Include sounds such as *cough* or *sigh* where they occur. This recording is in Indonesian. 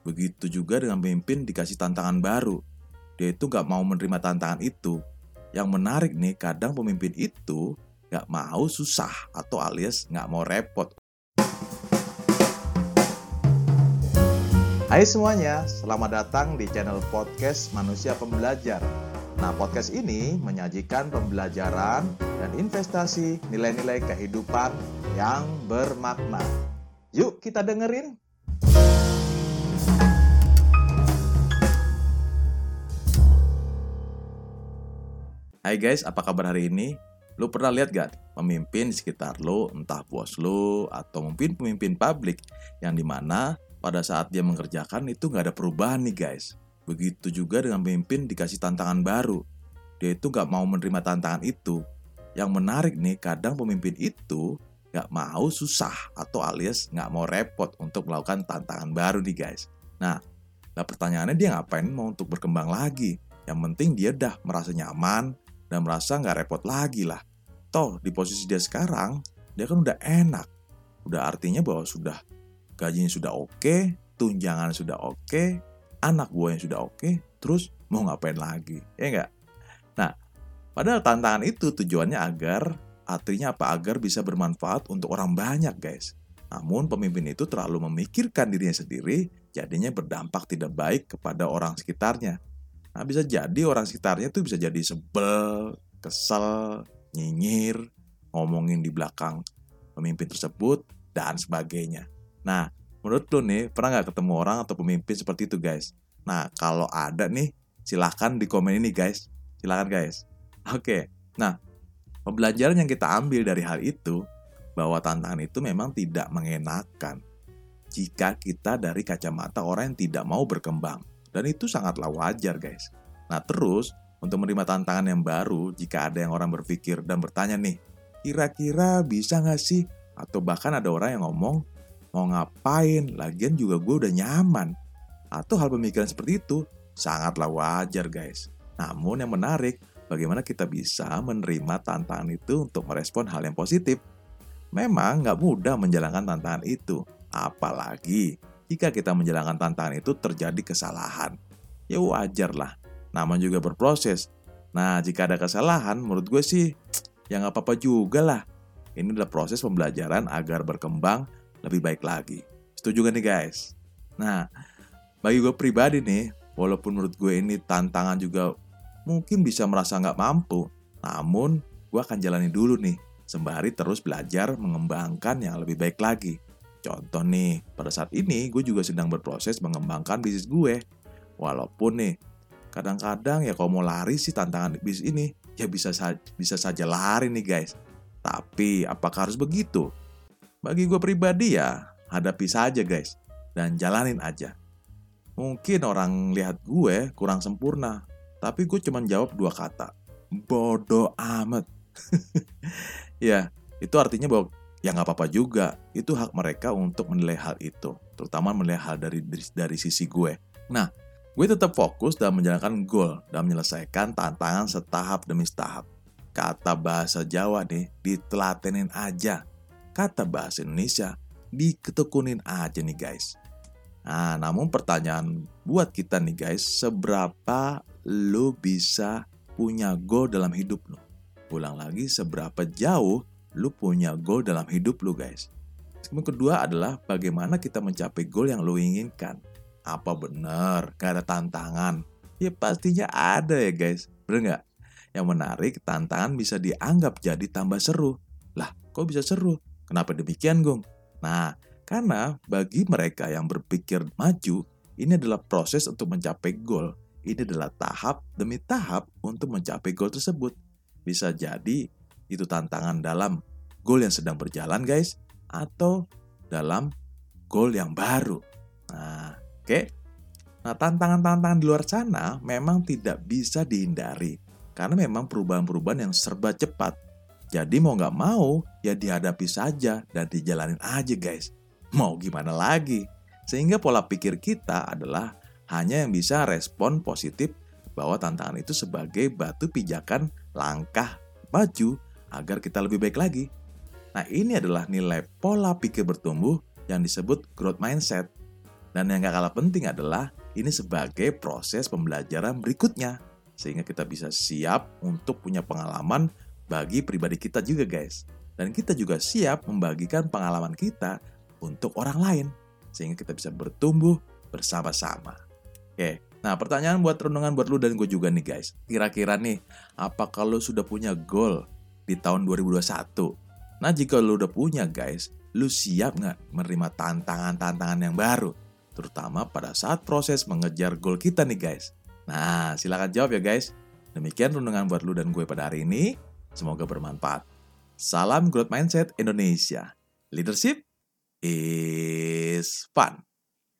Begitu juga dengan pemimpin dikasih tantangan baru. Dia itu gak mau menerima tantangan itu. Yang menarik nih, kadang pemimpin itu gak mau susah atau alias gak mau repot. Hai semuanya, selamat datang di channel podcast Manusia Pembelajar. Nah, podcast ini menyajikan pembelajaran dan investasi nilai-nilai kehidupan yang bermakna. Yuk kita dengerin. Hai guys, apa kabar hari ini? Lu pernah lihat gak pemimpin di sekitar lu, entah bos lu atau mungkin pemimpin publik yang di mana pada saat dia mengerjakan itu gak ada perubahan nih guys. Begitu juga dengan pemimpin dikasih tantangan baru. Dia itu gak mau menerima tantangan itu. Yang menarik nih, kadang pemimpin itu gak mau susah atau alias gak mau repot untuk melakukan tantangan baru nih guys. Nah, lah pertanyaannya dia ngapain mau untuk berkembang lagi? Yang penting dia udah merasa nyaman, dan merasa nggak repot lagi lah. Toh di posisi dia sekarang, dia kan udah enak. Udah artinya bahwa sudah gajinya sudah oke, tunjangan sudah oke, anak buahnya sudah oke, terus mau ngapain lagi, ya nggak? Nah, padahal tantangan itu tujuannya agar, artinya apa? Agar bisa bermanfaat untuk orang banyak guys. Namun pemimpin itu terlalu memikirkan dirinya sendiri, jadinya berdampak tidak baik kepada orang sekitarnya. Nah, bisa jadi orang sekitarnya tuh bisa jadi sebel, kesel, nyinyir, ngomongin di belakang pemimpin tersebut, dan sebagainya. Nah, menurut lo nih, pernah nggak ketemu orang atau pemimpin seperti itu guys? Nah, kalau ada nih, silahkan di komen ini guys. Silahkan guys. Oke, nah, pembelajaran yang kita ambil dari hal itu, bahwa tantangan itu memang tidak mengenakan jika kita dari kacamata orang yang tidak mau berkembang. Dan itu sangatlah wajar guys. Nah terus, untuk menerima tantangan yang baru, jika ada yang orang berpikir dan bertanya nih, kira-kira bisa nggak sih? Atau bahkan ada orang yang ngomong, mau ngapain, lagian juga gue udah nyaman. Atau hal pemikiran seperti itu, sangatlah wajar guys. Namun yang menarik, bagaimana kita bisa menerima tantangan itu untuk merespon hal yang positif. Memang nggak mudah menjalankan tantangan itu, apalagi jika kita menjalankan tantangan itu terjadi kesalahan. Ya wajar lah, nama juga berproses. Nah, jika ada kesalahan, menurut gue sih, ya nggak apa-apa juga lah. Ini adalah proses pembelajaran agar berkembang lebih baik lagi. Setuju gak nih guys? Nah, bagi gue pribadi nih, walaupun menurut gue ini tantangan juga mungkin bisa merasa nggak mampu, namun gue akan jalani dulu nih, sembari terus belajar mengembangkan yang lebih baik lagi. Contoh nih, pada saat ini gue juga sedang berproses mengembangkan bisnis gue. Walaupun nih, kadang-kadang ya kalau mau lari sih tantangan bisnis ini, ya bisa sa bisa saja lari nih guys. Tapi apakah harus begitu? Bagi gue pribadi ya, hadapi saja guys. Dan jalanin aja. Mungkin orang lihat gue kurang sempurna, tapi gue cuma jawab dua kata. Bodoh amat. *laughs* ya, itu artinya bahwa ya nggak apa-apa juga. Itu hak mereka untuk menilai hal itu, terutama menilai hal dari dari, dari sisi gue. Nah, gue tetap fokus dalam menjalankan goal dan menyelesaikan tantangan setahap demi setahap. Kata bahasa Jawa nih, ditelatenin aja. Kata bahasa Indonesia, diketekunin aja nih guys. Nah, namun pertanyaan buat kita nih guys, seberapa lo bisa punya goal dalam hidup lo? Ulang lagi, seberapa jauh lu punya goal dalam hidup lu guys. Kemudian kedua adalah bagaimana kita mencapai goal yang lu inginkan. Apa benar gak ada tantangan? Ya pastinya ada ya guys, bener nggak? Yang menarik, tantangan bisa dianggap jadi tambah seru. Lah, kok bisa seru? Kenapa demikian, Gong? Nah, karena bagi mereka yang berpikir maju, ini adalah proses untuk mencapai goal. Ini adalah tahap demi tahap untuk mencapai goal tersebut. Bisa jadi itu tantangan dalam goal yang sedang berjalan guys atau dalam goal yang baru. Nah, oke. Okay? Nah, tantangan-tantangan di luar sana memang tidak bisa dihindari karena memang perubahan-perubahan yang serba cepat. Jadi mau nggak mau ya dihadapi saja dan dijalanin aja guys. Mau gimana lagi? Sehingga pola pikir kita adalah hanya yang bisa respon positif bahwa tantangan itu sebagai batu pijakan langkah maju agar kita lebih baik lagi. Nah, ini adalah nilai pola pikir bertumbuh yang disebut growth mindset. Dan yang gak kalah penting adalah ini sebagai proses pembelajaran berikutnya. Sehingga kita bisa siap untuk punya pengalaman bagi pribadi kita juga guys. Dan kita juga siap membagikan pengalaman kita untuk orang lain. Sehingga kita bisa bertumbuh bersama-sama. Oke, nah pertanyaan buat renungan buat lu dan gue juga nih guys. Kira-kira nih, apa kalau sudah punya goal di tahun 2021? Nah jika lu udah punya guys, lu siap nggak menerima tantangan-tantangan yang baru? Terutama pada saat proses mengejar goal kita nih guys. Nah, silakan jawab ya guys. Demikian renungan buat lu dan gue pada hari ini. Semoga bermanfaat. Salam Growth Mindset Indonesia. Leadership is fun.